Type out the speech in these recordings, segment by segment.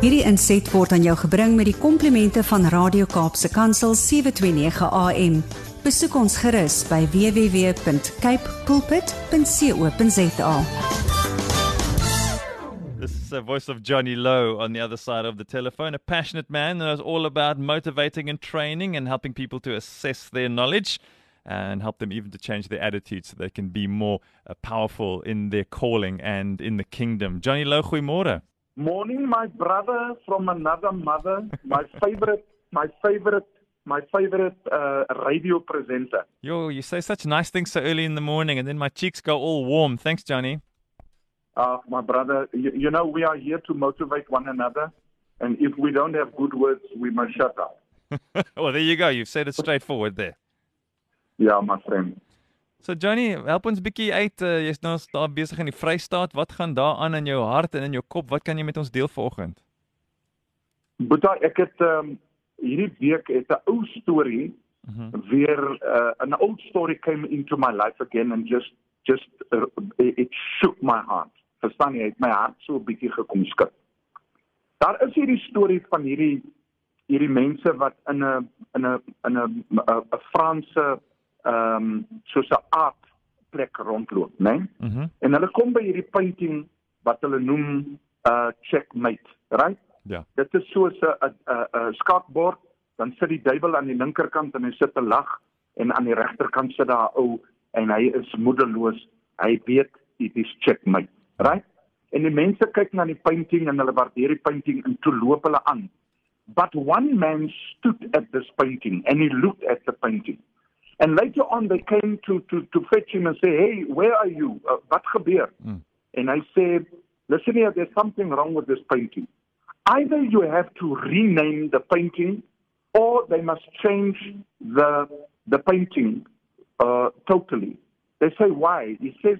Hierdie inset word aan jou gebring met die komplimente van Radio Kaapse Kansel 729 AM. Besoek ons gerus by www.cape pulpit.co.za. This is the voice of Johnny Lowe on the other side of the telephone, a passionate man that knows all about motivating and training and helping people to assess their knowledge and help them even to change their attitudes so they can be more uh, powerful in their calling and in the kingdom. Johnny Lowe, goeiemôre. Morning, my brother from another mother, my favorite, my favorite, my favorite uh, radio presenter. Yo, you say such nice things so early in the morning and then my cheeks go all warm. Thanks, Johnny. Uh, my brother, you, you know, we are here to motivate one another. And if we don't have good words, we must shut up. well, there you go. You've said it straightforward there. Yeah, my friend. So Johnny, help ons bietjie uit. Uh, Jy's nou daar besig in die Vrystaat. Wat gaan daar aan in jou hart en in jou kop? Wat kan jy met ons deel vanoggend? Boeta, ek het um, hierdie week het 'n ou storie Mm -hmm. weer uh, an old story came into my life again and just just uh, it shook my heart. Verstaan jy? Het my hart so 'n bietjie gekom skud. Daar is hierdie storie van hierdie hierdie mense wat in 'n in 'n in 'n 'n Franse ehm um, soos 'n aard plek rondloop, né? Nee? Mm En hulle kom by hierdie painting wat hulle noem uh checkmate, right? ja. Dit is soos 'n 'n 'n 'n skaakbord, dan sit die duiwel aan die linkerkant en hy sit 'n lag en aan die regterkant sit daar 'n ou en hy is moedeloos. Hy weet dit is checkmate, right? En die mense kyk na die painting en hulle waardeer die painting en toe loop hulle aan. But one man stood at this painting and he looked at the painting. And later on they came to to to fetch him and say, "Hey, where are you? Uh, gebeur?" Mm. And I said, "Listen here, there's something wrong with this painting. Either you have to rename the painting or they must change the the painting uh, totally." They say, "Why?" He says,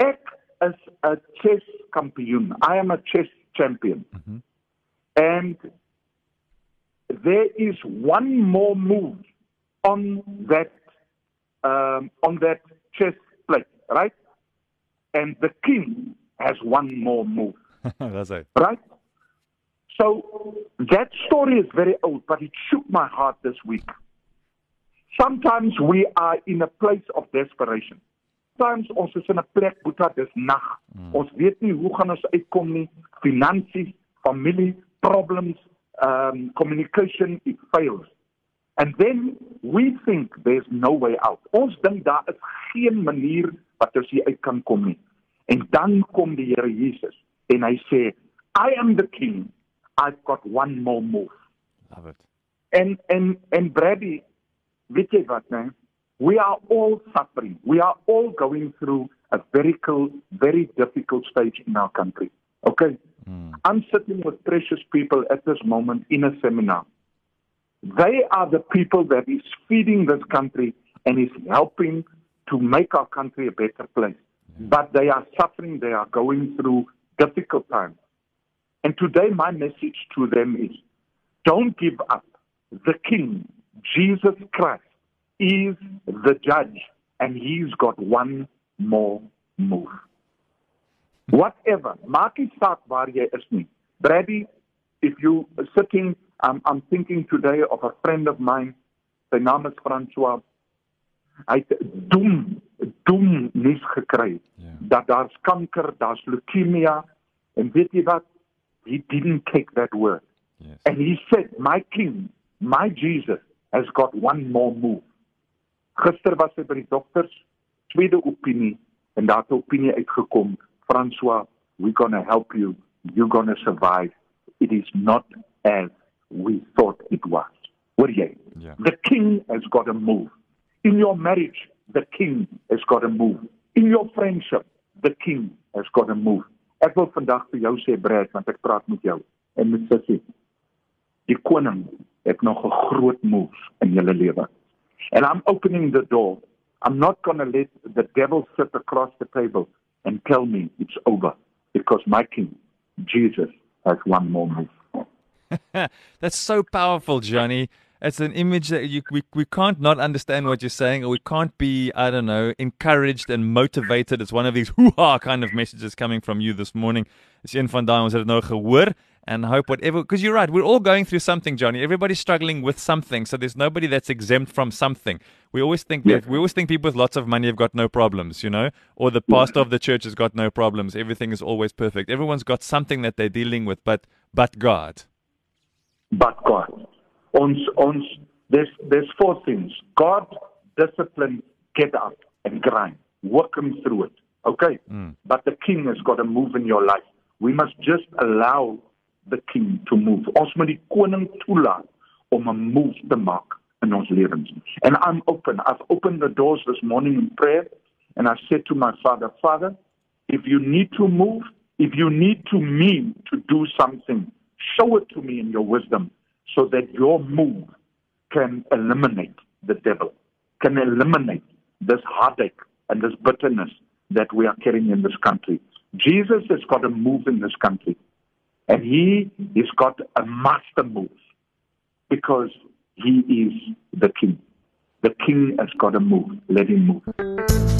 "Ek is a chess champion. I am a chess champion." Mhm. And there is one more move on that um, on that chess plate, right? And the king has one more move, That's it. right? So that story is very old, but it shook my heart this week. Sometimes we are in a place of desperation. Sometimes ons is in 'n plek boeta dis nag. Mm. Ons weet nie hoe gaan ons uitkom nie. Finansies, familie, problems, um communication it fails. And then we think there's no way out. Ons dink daar is geen manier wat ons hier uit kan kom nie. En dan kom die Here Jesus en hy sê, I am the king. I've got one more move. Love it. En en en Brady, weet jy wat, nee? We are all suffering. We are all going through a very cool, very difficult stage in our country. Okay? Mm. I'm sitting with precious people at this moment in a seminar. They are the people that is feeding this country and is helping to make our country a better place. But they are suffering, they are going through difficult times. And today, my message to them is don't give up. The King, Jesus Christ, is the judge, and he's got one more move. Whatever, maak nie saak waar jy is nie. Brady, if you are sitting, um, I'm thinking today of a friend of mine, sy naam is François. Hy het doem, doem nuus gekry Ja. dat daar's kanker, daar's leukemia en weet jy wat? He didn't take that word. Yes. And he said, "My king, my Jesus has got one more move." Gister was hy by die dokters, tweede opinie en daar het 'n opinie uitgekom, François, we're going to help you. You're going to survive. It is not as we thought it was. Ja. The king has got to move. In your marriage, the king has got to move. In your friendship, the king has got to move. Ek wil vandag vir jou sê Brad, want ek praat met jou en met sussie. Die koning het nog 'n groot move in julle lewe. And I'm opening the door. I'm not going to let the devil sit across the table and tell me it's over because my king, Jesus, has one more move. That's so powerful, Johnny. It's an image that you, we, we can't not understand what you're saying, or we can't be, I don't know, encouraged and motivated. It's one of these hoo-ha kind of messages coming from you this morning. Dis een van daai ons het nou gehoor and hope whatever because you're right we're all going through something johnny everybody's struggling with something so there's nobody that's exempt from something we always think Yeah. we always think people with lots of money have got no problems you know or the pastor of the church has got no problems everything is always perfect everyone's got something that they're dealing with but but god but God. Ons ons there's there's four things. God discipline, get up and grind. Work him through it. Okay? Mm. But the king has got to move in your life. We must just allow the king to move. Ons moet die koning toelaat om 'n move te maak in ons lewens. And I'm open. I've opened the doors this morning in prayer and I said to my father, Father, if you need to move, if you need to me to do something, show it to me in your wisdom so that your move can eliminate the devil, can eliminate this heartache and this bitterness that we are carrying in this country. Jesus has got to move in this country, and he has got a master move because he is the king. The king has got to move. Let him move.